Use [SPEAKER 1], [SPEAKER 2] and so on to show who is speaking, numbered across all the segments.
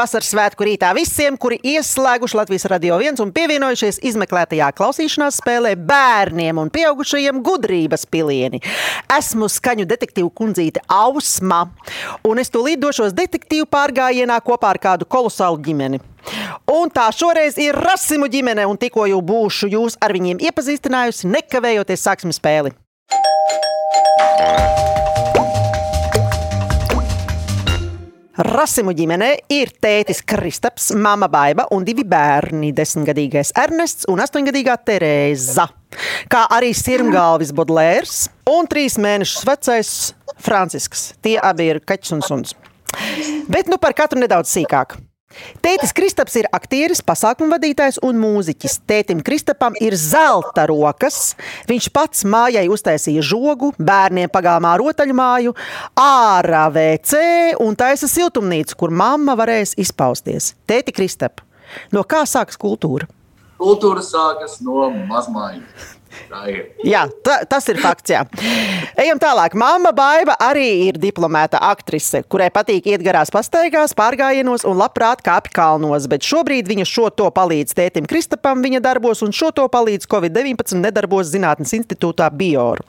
[SPEAKER 1] Vasaras svētku rītā visiem, kuri ieslēguši Latvijas radio viens un pievienojušies izmeklētajā klausīšanās spēlē bērniem un pieaugušajiem gudrības pilieni. Esmu skaņu detektīvu kundzīte Ausma, un es tūlīt došos detektīvu pārgājienā kopā ar kādu kolosālu ģimeni. Un tā šoreiz ir Rasimu ģimene, un tikko jau būšu jūs ar viņiem iepazīstinājusi, nekavējoties sāksim spēli. Rasimu ģimenē ir tētis Kristaps, mama Baiva un divi bērni - desmitgadīgais Ernests un astoņgadīgā Terēza. Kā arī sirmgalvis Bodlērs un trīs mēnešus vecais Francisks. Tie abi ir kaķis un suns. Bet nu par katru nedaudz sīkāk. Tētis Kristaps ir aktieris, pasākumu vadītājs un mūziķis. Tētim Kristapam ir zelta rokas. Viņš pats mājai uztaisīja žogu, bērniem pagalmā rotaļmāju, ārā WC un taisa siltumnīcu, kur mamma varēs izpausties. Tēti Kristap, no kā sākas kultūra?
[SPEAKER 2] Kultūra sākas no mazmaiņas.
[SPEAKER 1] Jā, ta, tas ir fakts. Jā. Ejam tālāk. Māma Baiva arī ir diplomēta aktrise, kurai patīk iet garās pastaigās, pārgājienos un labprāt kāpj kalnos. Bet šobrīd viņa šo to palīdz tētim Kristapam viņa darbos, un šo to palīdz Covid-19 nedarbos Zinātnes institūtā Bioru.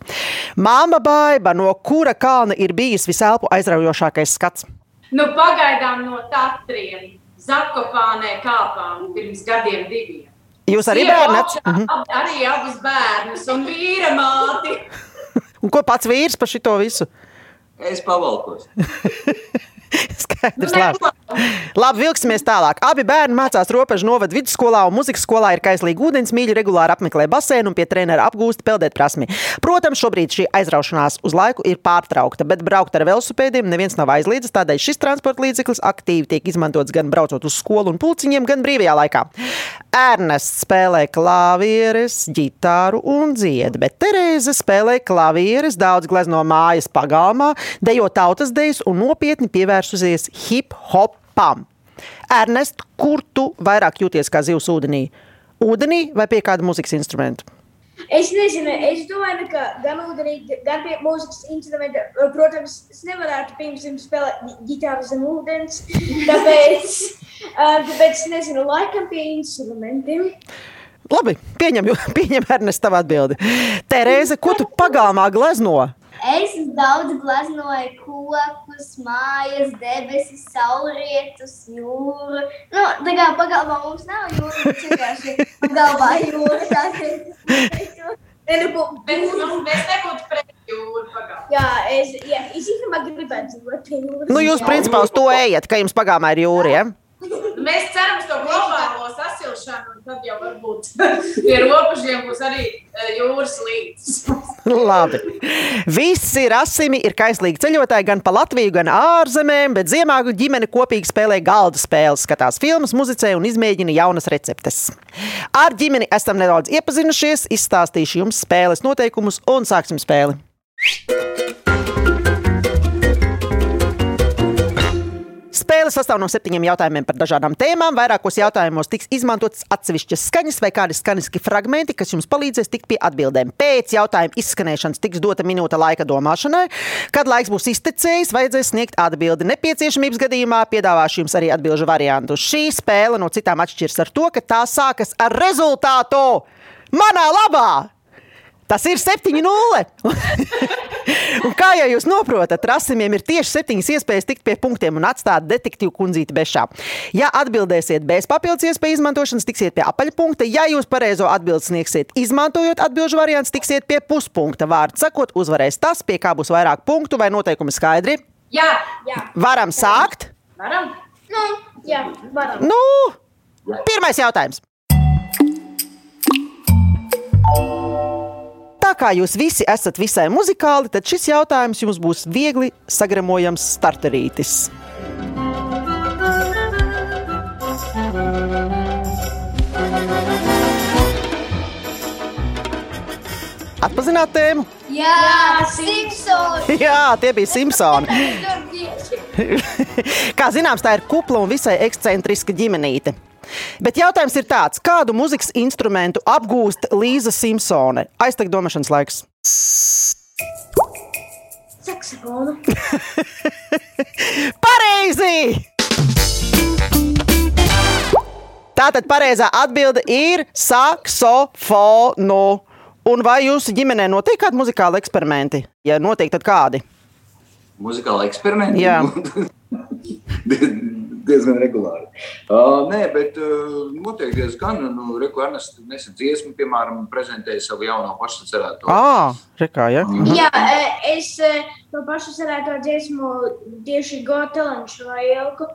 [SPEAKER 1] Māma Baiva, no kura kalna ir bijis viselpu aizraujošākais skats?
[SPEAKER 3] Nu, pagaidām no Tatriem. Zakopānē kāpām pirms gadiem diviem.
[SPEAKER 1] Jūs arī
[SPEAKER 3] augšā, ab- Arī abus bērnus un vīra māti.
[SPEAKER 1] Un ko pats vīrs par šito visu?
[SPEAKER 2] Es pavalkos.
[SPEAKER 1] Skaidrs, labi. Labi, vilksimies tālāk. Abi bērni mācās Robežu novada vidusskolā un muzikas skolā ir kaislīgi ūdens mīļi, regulāri apmeklē basēnu un pie trenera apgūst peldēt prasmi. Protams, šobrīd šī aizraušanās uz laiku ir pārtraukta, bet braukt ar velosipēdiem neviens nav aizliedzis. Tādēļ šis transporta līdzeklis aktīvi tiek izmantots gan braucot uz skolu un pulciņiem, gan brīvajā laikā. Ernsts spēlē klavieres, ģitāru un dzied, bet Terēze spēlē klavieres, daudz glezno mājas pagalmā, dejo tautas dejas un nopietni pievērsusies hip hopam. Ernest, kur tu vairāk jūties kā zivs ūdenī? Ūdenī vai pie kāda mūzikas instrumenta?
[SPEAKER 4] Es nezinu, es domāju, ka gan ūdenī, gan pie mūzikas instrumenta, protams, es nevarētu pirms tam spēlēt ģi- ģitāru zem ūdens. Tāpēc, uh, tāpēc es nezinu, laikam pie instrumentiem.
[SPEAKER 1] Labi, pieņem, pieņem Ernest, tavu atbildi. Terēze, ko tu pagalmā glezno?
[SPEAKER 5] Es daudz glaznoju kokus, mājas, debesis, saulrietus, jūru. Nu, tā kā pagalmā mums nav jūra, bet vienkārši pagalmā jūra.
[SPEAKER 4] Ne, nu,
[SPEAKER 3] Bet nu, mēs nebūtu pret jūru pagājušajā.
[SPEAKER 4] Jā, es, jā, es īstenībā gribētu dzīvot pie jūras.
[SPEAKER 1] Nu, jūs principā uz to ejat, ka jums pagalmā ir jūra. Ja?
[SPEAKER 3] Mēs ceram uz to globālo sasilšanu, un tad jau varbūt pie robežiem būs arī eh, jūras līdzi.
[SPEAKER 1] Labi. Visi rasimi ir kaislīgi ceļotāji gan pa Latviju, gan ārzemēm, bet ziemā ģimene kopīgi spēlē galda spēles, skatās filmas, muzicē un izmēģina jaunas receptes. Ar ģimeni esam nedaudz iepazinušies, izstāstīšu jums spēles noteikumus un sāksim spēli. Spēle sastāv no septiņiem jautājumiem par dažādām tēmām. Vairākos jautājumos tiks izmantotas atsevišķas skaņas vai kādi skaņiski fragmenti, kas jums palīdzēs tikt pie atbildēm. Pēc jautājuma izskanēšanas tiks dota minūte laika domāšanai. Kad laiks būs iztecējis, vajadzēs sniegt atbildi. Nepieciešamības gadījumā piedāvāšu jums arī atbildžu variantu. Šī spēle no citām atšķiras ar to, ka tā sākas ar rezultātu manā labā! Tas ir 7-0. Un kā jau jūs saprotat, rasimiem ir tieši septiņas iespējas tikt pie punktiem un atstāt detektīvu kundzīti bešā. Ja atbildēsiet bez papildus iespēju izmantošanas, tiksiet pie apaļpunkta. Ja jūs pareizo atbildi sniegsiet, izmantojot atbildžu variantu, tiksiet pie puspunkta. Vārds sakot, uzvarēs tas, pie kā būs vairāk punktu vai noteikumi skaidri.
[SPEAKER 3] Jā,
[SPEAKER 4] Jā,
[SPEAKER 1] Varam sākt.
[SPEAKER 3] varam.
[SPEAKER 4] nu, jā, varam.
[SPEAKER 1] Nu, pirmais jautājums. Tā kā jūs visi esat visai muzikāli, tad šis jautājums jums būs viegli sagremojams starterītis. Atpazināt tēmu?
[SPEAKER 5] Jā, Simpsons!
[SPEAKER 1] Jā, tie bija Simpsoni. Kā zināms, tā ir kupla un visai ekscentriska ģimenīte. Bet jautājums ir tāds, kādu mūzikas instrumentu apgūst Līza Simpsone? Aiztek domāšanas laiks.
[SPEAKER 4] Saksofonu.
[SPEAKER 1] Pareizi! Tātad pareizā atbilde ir saksofonu. Un vai jūsu ģimenē notiek kādi muzikāli eksperimenti? Ja notiek, tad kādi?
[SPEAKER 2] Muzikāla eksperimenta.
[SPEAKER 1] Jā.
[SPEAKER 2] diezgan regulāri. Uh, nē, bet uh, noteikti diezgan. Nu, Ernests nesen dziesmu, piemēram, prezentēja savu jauno pašsacerēto.
[SPEAKER 1] Ah, rekā, ja?
[SPEAKER 4] Jā, e, es e, to pašu sarētu dziesmu tieši Gotelanšu vai Ilku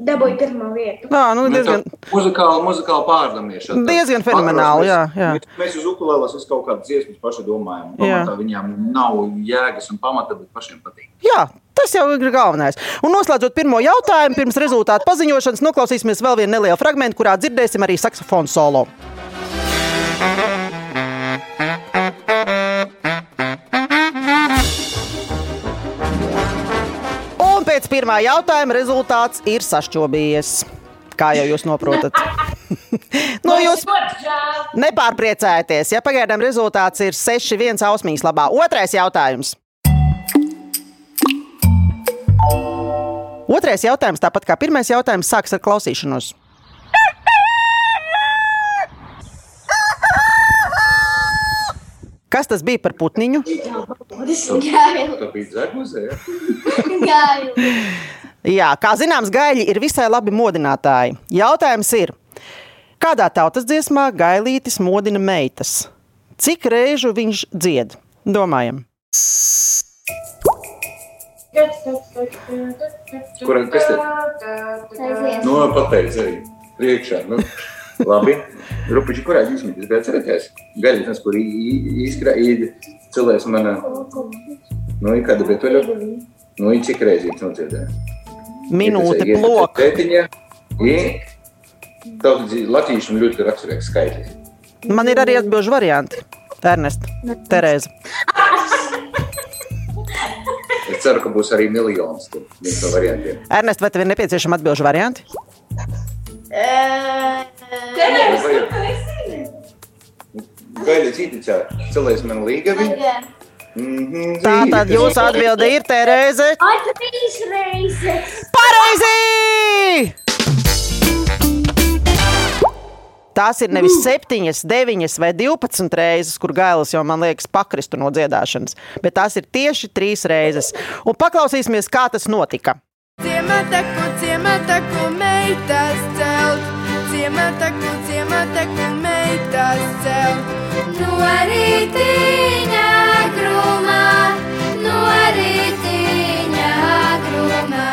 [SPEAKER 4] dabūju pirmo vietu.
[SPEAKER 1] Jā, nu diezgan,
[SPEAKER 2] Muzikāli, muzikāli pārdomāšana.
[SPEAKER 1] diezgan fenomenāli, jā, jā.
[SPEAKER 2] Mēs, mēs uz ukulēlas uz kaut kādas dziesmas paši domājam.
[SPEAKER 1] Jā.
[SPEAKER 2] Pamatā viņām nav jēgas un pamata, bet pašiem patīk.
[SPEAKER 1] Jā, tas jau ir galvenais. Un noslēdzot pirmo jautājumu, pirms rezultātu paziņošanas, noklausīsimies vēl vienu nelielu fragment, kurā dzirdēsim arī saksofonu solo. Un pēc pirmā jautājuma rezultāts ir sašķobījies. Kā jau jūs saprotat? nu, jūs nepārpriecājieties, ja pagaidām rezultāts ir 6-1 ausmīs labā. Otrais jautājums. Otrais jautājums, tāpat kā pirmais jautājums, sākas ar klausīšanos. Kas tas bija par putniņu?
[SPEAKER 2] Tā bija.
[SPEAKER 5] Gailu.
[SPEAKER 1] Jā, kā zināms, gaļi ir visai labi modinātāji. Jautājums ir, kādā tautas dziesmā gailītis modina meitas? Cik reižu viņš dzied? Domājam,
[SPEAKER 2] Kuram kas?
[SPEAKER 5] Aizies.
[SPEAKER 2] Nu, pateic arī. Priekšā. Nu. Labi. Rupiņš, kurā tas bija atcerēties? Gaļas, kur izkrāja cilvēks manā. Nu, ir kāda betuļa. Nu, ir cik reizes nodzirdēja.
[SPEAKER 1] minūte plok.
[SPEAKER 2] Tētiņa. Tautas latīšana ļoti raksturīgs skaitlis.
[SPEAKER 1] Man ir arī atbildžu varianti. Ernest, Terēza.
[SPEAKER 2] Es ceru, ka būs arī miljons no variantiem.
[SPEAKER 1] Ernest, vai tev ir nepieciešama atbildžu varianti?
[SPEAKER 3] Tu nezini?
[SPEAKER 2] Gaida cīticā, cilvēks man līgavi.
[SPEAKER 5] Tagad.
[SPEAKER 2] Mhm,
[SPEAKER 1] Tā tad jūsu atbilde ir Terēze.
[SPEAKER 4] Ai, trīs reizes!
[SPEAKER 1] Pareizi! Tās ir nevis 7, 9 vai 12 reizes, kur gailis jau man liekas pakristu no dziedāšanas, bet tās ir tieši 3 reizes. Un paklausīsimies, kā tas notika.
[SPEAKER 6] Ciemataku, ciemataku, meitas celt. Ciemataku, ciemataku, meitas celt.
[SPEAKER 5] No rītiņa grumā, no rītiņa grumā.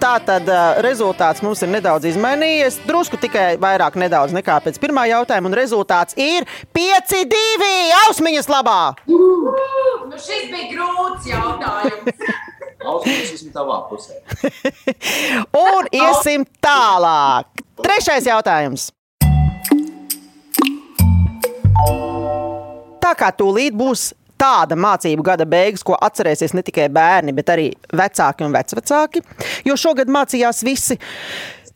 [SPEAKER 1] Tā tad uh, rezultāts mums ir nedaudz izmainījies. Drusku tikai vairāk nedaudz nekā pēc pirmā jautājuma, un rezultāts ir 5-2 ausmiņas labā.
[SPEAKER 3] Nu, šis bija grūts jautājums.
[SPEAKER 2] Esmu tavā pusē.
[SPEAKER 1] Un iesim tālāk. Trešais jautājums. Tā kā tūlīt būs tāda mācību gada beigas, ko atcerēsies ne tikai bērni, bet arī vecāki un vecvecāki, jo šogad mācījās visi,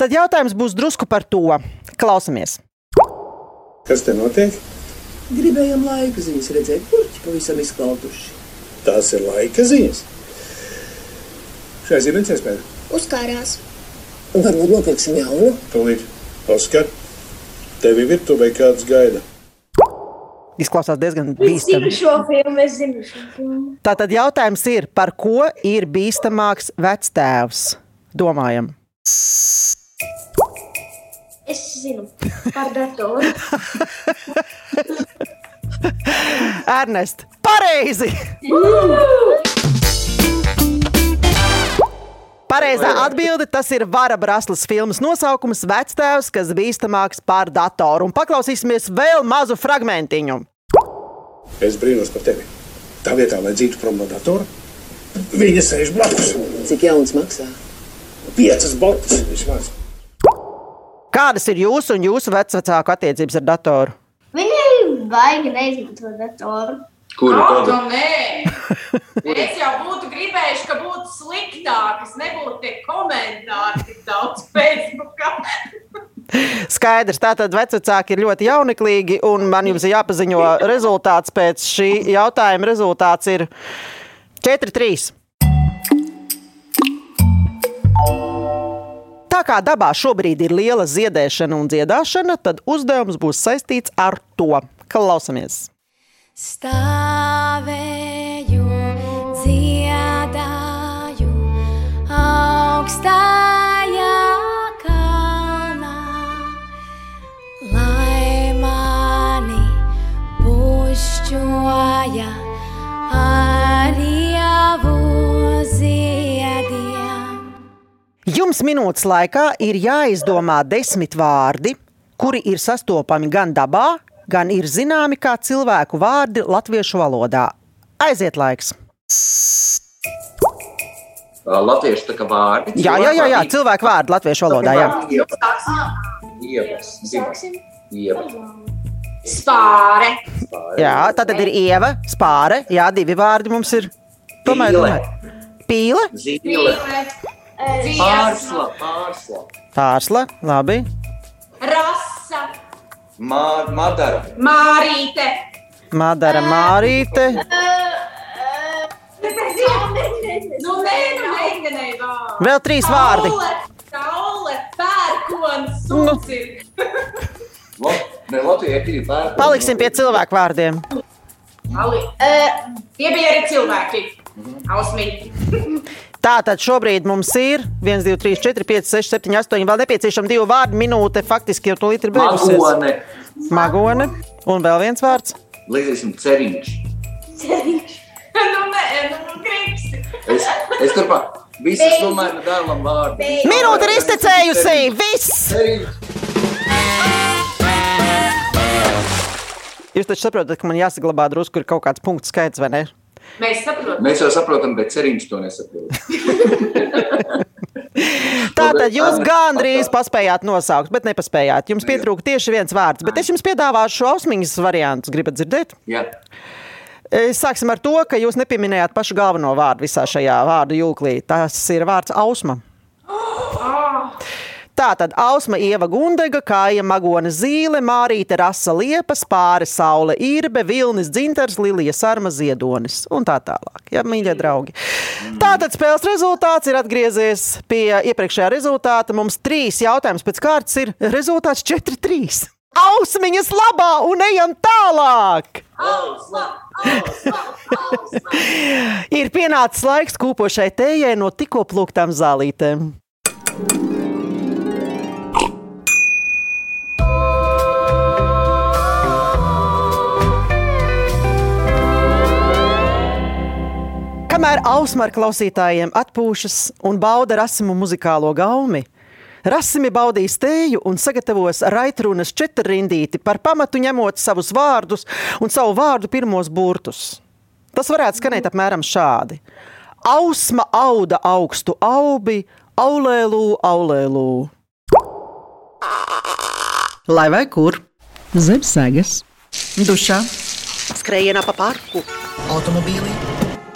[SPEAKER 1] tad jautājums būs drusku par to. Klausamies!
[SPEAKER 7] Kas te notiek?
[SPEAKER 8] Gribējām laika ziņas redzēt, kurķi pavisam izklautuši.
[SPEAKER 7] Tās ir laika ziņas. Šai zīmēs iespēja.
[SPEAKER 5] Uzkārās.
[SPEAKER 8] Varbūt nopirksim jaunu.
[SPEAKER 7] Tūlīt, Oskar, tevi virtuvē kāds gaida.
[SPEAKER 1] Izklausās diezgan
[SPEAKER 4] Es zinu
[SPEAKER 1] bīstami.
[SPEAKER 4] šo filmu, es zinu šo filmu.
[SPEAKER 1] Tātad jautājums ir, par ko ir bīstamāks vectēvs? Domājam!
[SPEAKER 4] Es zinu par datoru.
[SPEAKER 1] Ernest, pareizi! Pareizā atbilde tas ir Vara Braslas filmas nosaukums Vectēvs, kas bīstamāks par datoru. Un paklausīsimies vēl mazu fragmentiņu.
[SPEAKER 7] Es brīnos par tevi. Tā vietā, lai dzīvotu prom no datora, viņa sēž blakus.
[SPEAKER 8] Cik jauns maksā?
[SPEAKER 7] Piecas botas vismaz.
[SPEAKER 1] Kādas ir jūsu un jūsu vecāku attiecības ar datoru?
[SPEAKER 5] Viņi baigi neizmanto datoru.
[SPEAKER 2] Kuru
[SPEAKER 3] Kā tu
[SPEAKER 2] tādu?
[SPEAKER 3] nē? Es jau būtu gribējuši, ka būtu sliktāk, kas nebūtu tie komentāri tik daudz Facebookā.
[SPEAKER 1] Skaidrs, tātad vecāki ir ļoti jauneklīgi, un man jums ir jāpaziņo rezultāts pēc šī jautājuma. Rezultāts ir 4-3. tā kā dabā šobrīd ir liela ziedēšana un dziedāšana, tad uzdevums būs saistīts ar to. Klausamies!
[SPEAKER 6] Stāvēju, dziedāju, augstajā kalnā, lai mani pušķoja ar ievu ziediem.
[SPEAKER 1] Jums minūtes laikā ir jāizdomā desmit vārdi, kuri ir sastopami gan dabā, gan ir zināmi kā cilvēku vārdi latviešu valodā. Aiziet laiks!
[SPEAKER 2] Ā, Latviešu vārdi.
[SPEAKER 1] Jā, jā, jā, jā cilvēku vārdi latviešu valodā. Jā.
[SPEAKER 2] Ievas. Ievas.
[SPEAKER 3] Spāre.
[SPEAKER 1] jā, tā tad ir ieva, spāre. Jā, divi vārdi mums ir. Tomēr,
[SPEAKER 2] Pīle.
[SPEAKER 1] Pīle,
[SPEAKER 2] Zīle. Pārsla. Pārsla.
[SPEAKER 1] pārsla, labi.
[SPEAKER 3] Rasa.
[SPEAKER 2] Mār, madara.
[SPEAKER 3] Mārīte.
[SPEAKER 1] Madara Mārīte.
[SPEAKER 3] Nu, nē, nu, vārds.
[SPEAKER 1] Vēl trīs vārdi.
[SPEAKER 3] Saule, pērkons,
[SPEAKER 2] divi pērkoni.
[SPEAKER 1] Paliksim pie cilvēku vārdiem.
[SPEAKER 3] Tie bija arī cilvēki. Ausmiņi.
[SPEAKER 1] Tātad šobrīd mums ir 1, 2, 3, 4, 5, 6, 7, 8. Vēl nepieciešama divi vārdi. Minūte faktiski jau tūlīt ir beigusies.
[SPEAKER 2] Magone.
[SPEAKER 1] Magone. Un vēl viens vārds.
[SPEAKER 2] Līdzīgi ceriņš.
[SPEAKER 3] Nu, nē, nu, gribsi.
[SPEAKER 2] Es, es tur pa visas tomēr dēlam vārdu.
[SPEAKER 1] Minūte ir iztecējusi! Viss!
[SPEAKER 2] Ceriņš.
[SPEAKER 1] Jūs taču saprotat, ka man jāsaglabā drusku kaut kāds punktu skaits, vai ne?
[SPEAKER 3] Mēs saprotam.
[SPEAKER 2] Mēs jau saprotam, bet ceriņš to nesaprot.
[SPEAKER 1] Tātad jūs gandrīz paspējāt nosaukt, bet nepaspējāt. Jums pietrūka tieši viens vārds, bet es jums piedāvāšu ausmiņas variantus. Gribat dzirdēt?
[SPEAKER 2] Jā.
[SPEAKER 1] E, Sāksim ar to, ka jūs nepieminējāt pašu galveno vārdu visā šajā vārdu jūklī. Tas ir vārds ausma. Tātad Ausma, Ieva Gundega, Kāja Magona Zīle, Mārīte Rasa Liepa, Spāre Saule Irbe, Vilnis Dzintars, Lilija Sarma Ziedonis un tā tālāk. Ja, mīļie draugi. Tātad spēles rezultāts ir atgriezies pie iepriekšējā rezultāta. Mums trīs jautājumus pēc kārtas ir rezultāts 4-3. Ausmiņas labā un ejam tālāk! Ir pienācis laiks kūpošai tējai no tikko plūktām zālītēm. Kamēr ausma ar klausītājiem atpūšas un bauda rasimu muzikālo gaumi, Rasimi baudīs tēju un sagatavos raitrunas četrrindīti par pamatu ņemot savus vārdus un savu vārdu pirmos burtus. Tas varētu skanēt apmēram šādi. Ausma auda augstu aubi, aulēlū, aulēlū. Lai vai kur? Zem sēgas, dušā, skrējienā pa parku, automobīlī,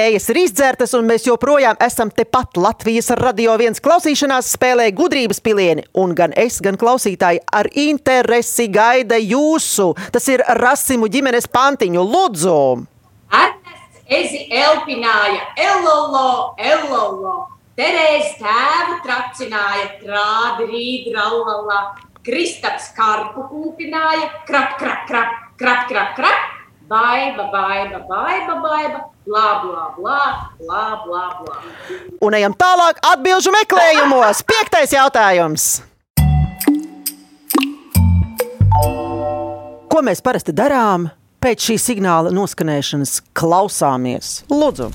[SPEAKER 1] Tējas ir izdzertas, un mēs joprojām esam tepat Latvijas radio viens klausīšanās spēlē gudrības pilieni. Un gan es, gan klausītāji ar interesi gaida jūsu. Tas ir Rasimu ģimenes pantiņu lūdzu!
[SPEAKER 3] Ernests Ezi elpināja, elolo, elolo. Terēz tēvu tracināja, trādi rīd, rallala. Kristaps karpu kūpināja, krap, krap, krap, krap, krap, krap. Baiba, baiba, baiba, baiba, blā, blā, blā, blā, blā, blā.
[SPEAKER 1] Un ejam tālāk atbildžu meklējumos. Piektais jautājums. Ko mēs parasti darām pēc šī signāla noskanēšanas? Klausāmies, lūdzu.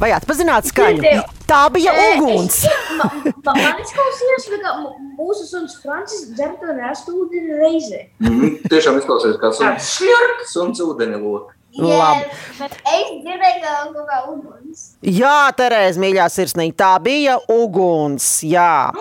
[SPEAKER 1] Vai atpazināt skaņu? Tā bija uguns.
[SPEAKER 4] es- ma- ma- Man izklausījās, ka mūsu suns Francis dzer to nestu ūdeni reizē.
[SPEAKER 2] Mm, tiešām izklausās kā suns.
[SPEAKER 3] Šļurk.
[SPEAKER 2] Suns ūdeni lok.
[SPEAKER 1] Labi. Jā, Terēza, mīļā sirsnīga, tā bija uguns. Jā.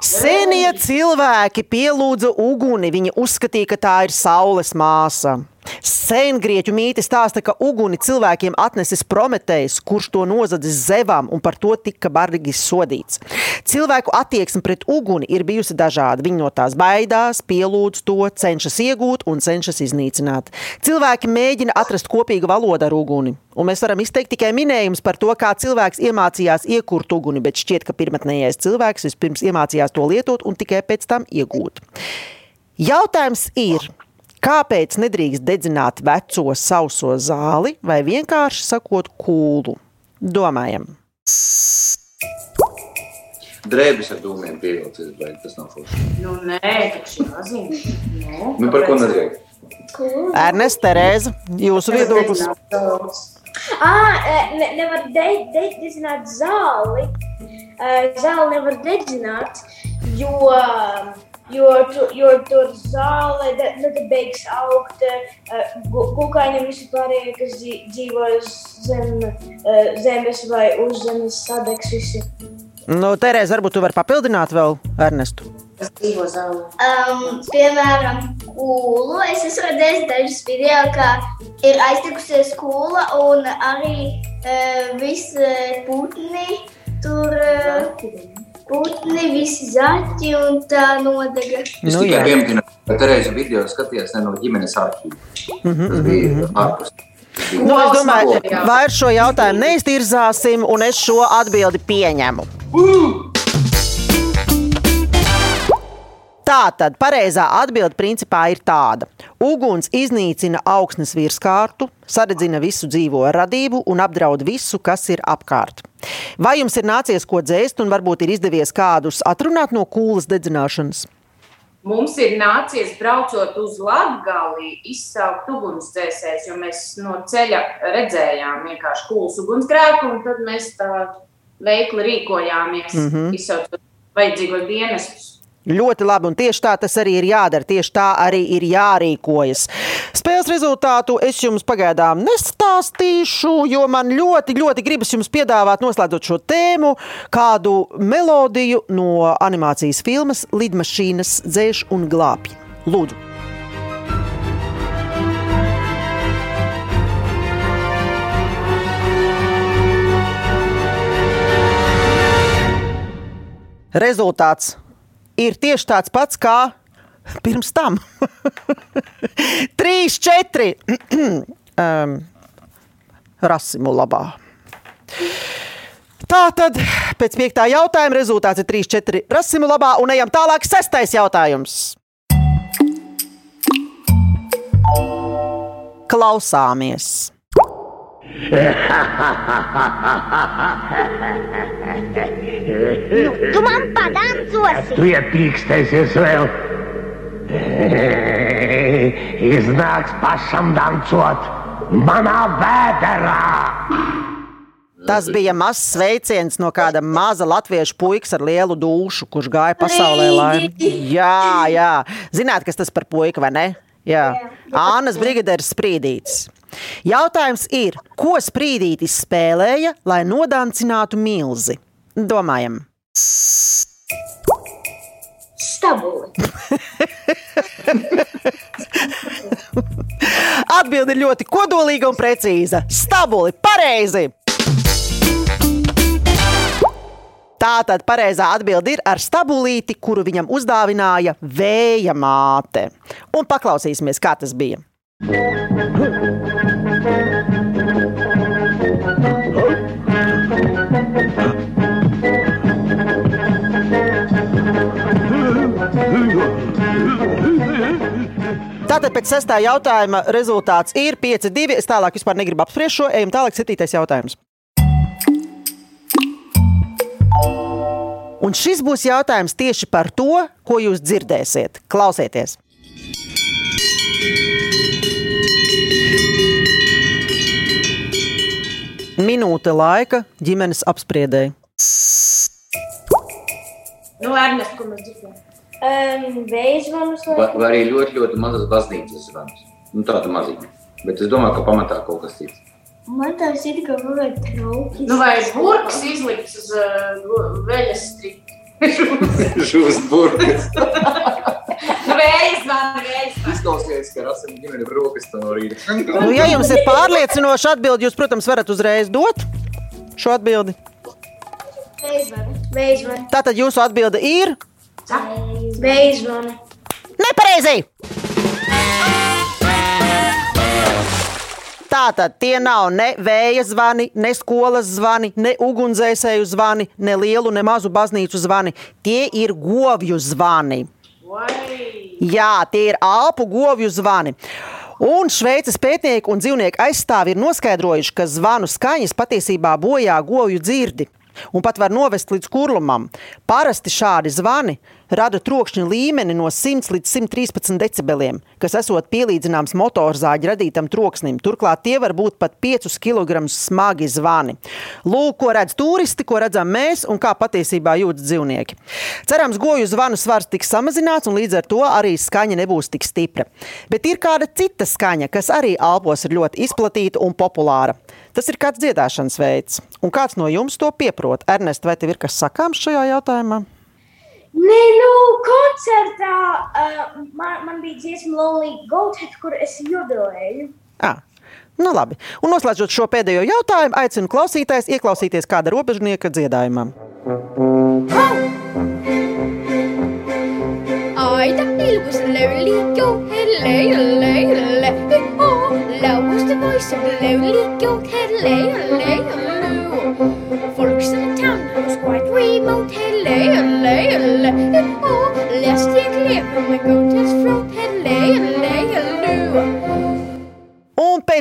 [SPEAKER 1] Senie cilvēki pielūdza uguni. Viņi uzskatīja, ka tā ir saules māsa. Sengrieķu mīti stāsta, ka uguni cilvēkiem atnesis Prometējs, kurš to nozadzis zevām un par to tika bargi sodīts. Cilvēku attieksme pret uguni ir bijusi dažāda. Viņi no tās baidās, pielūdz to, cenšas iegūt un cenšas iznīcināt. Cilvēki mēģina atrast kopīgu valodu ar uguni. Un mēs varam izteikt tikai minējumus par to, kā cilvēks iemācījās iekurt uguni, bet šķiet, ka pirmotnējais cilvēks vispirms iemācījās to lietot un tikai pēc tam iegūt. Jautājums ir, kāpēc nedrīkst dedzināt veco sauso zāli vai vienkārši sakot kūlu? Domājam.
[SPEAKER 2] Drēbes ar dūmiem pievilcis, vai tas nav forši?
[SPEAKER 3] Nu, nē, taču jāzina. Nu,
[SPEAKER 2] Nu, par ko nedrīkst?
[SPEAKER 1] Ernest, Terēza, jūsu viedoklis?
[SPEAKER 4] Ah, eh, ne, nevar de- de- dedzināt zāli. Zāli nevar dedzināt, jo, jo, tu, jo tur zāle de- nu, beigs augt. eh, gu- Kukaiņi visi pārējie, kas dzī- dzīvo zem eh, zemes vai uz zemes sadegs visi.
[SPEAKER 1] Nu, Terēza, varbūt tu vari papildināt vēl Ernestu.
[SPEAKER 3] Tas dzīvo zālē.
[SPEAKER 5] Um, piemēram, kūlu. Es esmu redzējis dažus video, kā ir aiztikusies kūla un arī uh, visi putni. Tur uh, putni, visi zaķi un tā nodega.
[SPEAKER 2] Es
[SPEAKER 1] Nu,
[SPEAKER 2] tikai pieminu, ka Terēza video skatījās ne no ģimenes arhīva. Tas bija ārpus. Tas bija-
[SPEAKER 1] Nu, es domāju,
[SPEAKER 3] materiāls.
[SPEAKER 1] vairs šo jautājumu neiztirzāsim, un es šo atbildi pieņemu. Tā tad pareizā atbilde principā ir tāda. Uguns iznīcina augsnes virskārtu, saredzina visu dzīvo radību un apdraud visu, kas ir apkārt. Vai jums ir nācies ko dzēst, un varbūt ir izdevies kādus atrunāt no kūlas dedzināšanas?
[SPEAKER 3] Mums ir nācies braucot uz Latviju, izsaukt ugunsdzēsējus, jo mēs no ceļa redzējām vienkārši kūlas ugunsgrēku, un tad mēs tā veikli rīkojāmies, mm -hmm. izsaucot vajadzīgos dienestus.
[SPEAKER 1] Ļoti labi, un tieši tā tas arī ir jādara. Tieši tā arī ir jārīkojas. Spēles rezultātu es jums pagaidām nestāstīšu, jo man ļoti, ļoti gribas jums piedāvāt, noslēdzot šo tēmu, kādu melodiju no animācijas filmas Lidmašīnas dzēš un glābj. Lūdzu! Rezultāts ir tieši tāds pats kā pirms tam. Trīs, četri. um, Rasimu labā. Tā tad pēc piektā jautājuma rezultāts ir 3-4 rasimu labā un ejam tālāk. Sestais jautājums. Klausāmies!
[SPEAKER 5] Tu man padancosi!
[SPEAKER 9] Tu iepīkstēsies vēl. Iznāks pašam dancot manā vēderā.
[SPEAKER 1] Tas bija mazs sveiciens no kāda maza latviešu puikas ar lielu dušu, kurš gāja pasaulē laimi. Jā, jā. Zināt, kas tas par puiku, vai ne? Jā. Ānas brigadieris Sprīdītis. Jautājums ir, ko Sprīdītis spēlēja, lai nodancinātu milzi? Domājam.
[SPEAKER 4] Stabuli.
[SPEAKER 1] Atbilde ir ļoti kodolīga un precīza. Stabuli, pareizi! Tātad pareizā atbilde ir ar stabulīti, kuru viņam uzdāvināja vēja māte. Un paklausīsimies, kā tas bija. Tātad pēc sestā jautājuma rezultāts ir 5-2. Es tālāk vispār negribu apspriest šo. Ejam tālāk, septītais jautājums. Un šis būs jautājums tieši par to, ko jūs dzirdēsiet. Klausieties! Minūte laika ģimenes apspriedēji.
[SPEAKER 3] Nu, Ernest, ko mēs dzirdējām?
[SPEAKER 4] Um, Veizvanus
[SPEAKER 2] Vai,
[SPEAKER 4] vai
[SPEAKER 2] vai arī ļoti, ļoti mazas baznīcas zvans. Nu, tāda maziņa. Bet es domāju, ka pamatā kaut kas cits.
[SPEAKER 5] Man tā ir kā vēl trauki.
[SPEAKER 3] Nu, vai burks izlikts uz uh, veļas striķa?
[SPEAKER 2] Šūst burkas.
[SPEAKER 3] nu, vējas zvana, vējas.
[SPEAKER 2] Izklausījās pateica, ka esam ģimene brokastu no rīta.
[SPEAKER 1] Nu, ja jums ir pārliecinoša atbilde, jūs, protams, varat uzreiz dot šo atbildi.
[SPEAKER 4] Veizvani.
[SPEAKER 1] Tātad jūsu atbilde ir
[SPEAKER 4] Veizvani.
[SPEAKER 1] nepareizi. Tātad tie nav ne vēja zvani, ne skolas zvani, ne ugunsdzēsēju zvani, ne lielu, ne mazu baznīcu zvani. Tie ir govju zvani. Jā, tie ir alpu govju zvani. Un Šveices pētnieki un dzīvnieku aizstāvi ir noskaidrojuši, ka zvanu skaņas patiesībā bojā govju dzirdi un pat var novest līdz kurlumam. Parasti šādi zvani rada trokšņa līmeni no 100 līdz 113 decibeliem, kas esot pielīdzināms motorzāģa radītam troksnim. Turklāt tie var būt pat 5 kg smagi zvani. Lūk, ko redz turisti, ko redzam mēs un kā patiesībā jūtas dzīvnieki. Cerams, goju zvanu svars tiks samazināts un līdz ar to arī skaņa nebūs tik stipra. Bet ir kāda cita skaņa, kas arī alpos ir ļoti izplatīta un populāra. Tas ir kāds dziedāšanas veids, un kāds no jums to pieprot. Ernest, vai tev ir kas sakāms šajā jautājumā?
[SPEAKER 4] Nē, nu, koncertā uh, man, man bija dziesma Lonely Goathead, kur es jubilēju.
[SPEAKER 1] À. Nu, labi. Un noslēdzot šo pēdējo jautājumu, aicinu klausītājs ieklausīties kāda robežnieka dziedājumā.
[SPEAKER 10] Aita ilgus löyliikjo, helle, helle, helle, oh, lauaste voissa löyliikjo, helle, helle, helle,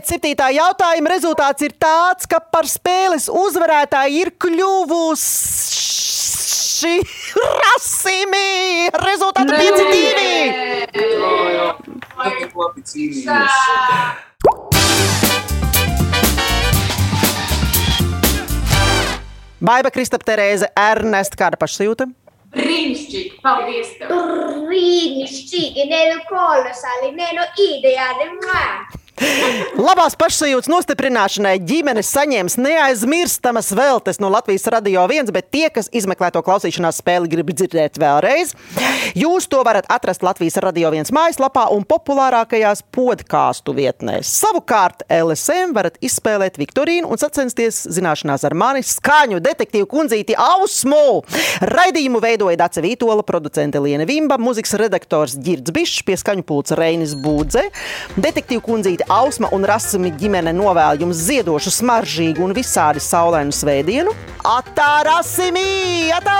[SPEAKER 1] pēc septītā jautājuma rezultāts ir tāds, ka par spēles uzvarētāju ir kļuvusi Rasimi! Rezultāti 5-2!
[SPEAKER 2] Labi cīnījās.
[SPEAKER 1] Baiba, Kristap, Terēze, Ernest, kāda pašsajūta?
[SPEAKER 3] Brīnišķīgi! Paldies! Tev.
[SPEAKER 4] Brīnišķīgi, ne nu kolosāli, ne nu ideāli. Mua!
[SPEAKER 1] Labās pašsajūtas nostiprināšanai ģimene saņems neaizmirstamas veltes no Latvijas radio viens, bet tie, kas izmeklē to klausīšanās spēli, grib dzirdēt vēlreiz. Jūs to varat atrast Latvijas radio viens mājaslapā un populārākajās podkāstu vietnēs. Savukārt LSM varat izspēlēt Viktorīnu un sacensties zināšanās ar mani skaņu detektīvu kundzīti Ausmu. Raidījumu veidoja Dace Vītola, producente Liene Vimba, mūzikas redaktors Girds Bišs, pie skaņu pulca Reinis Būdze. Detektīvu kundzīti Ausma un Rasimi ģimene novēl jums ziedošu, smaržīgu un visādi saulainu svētdienu. Atā, Rasimi! Atā!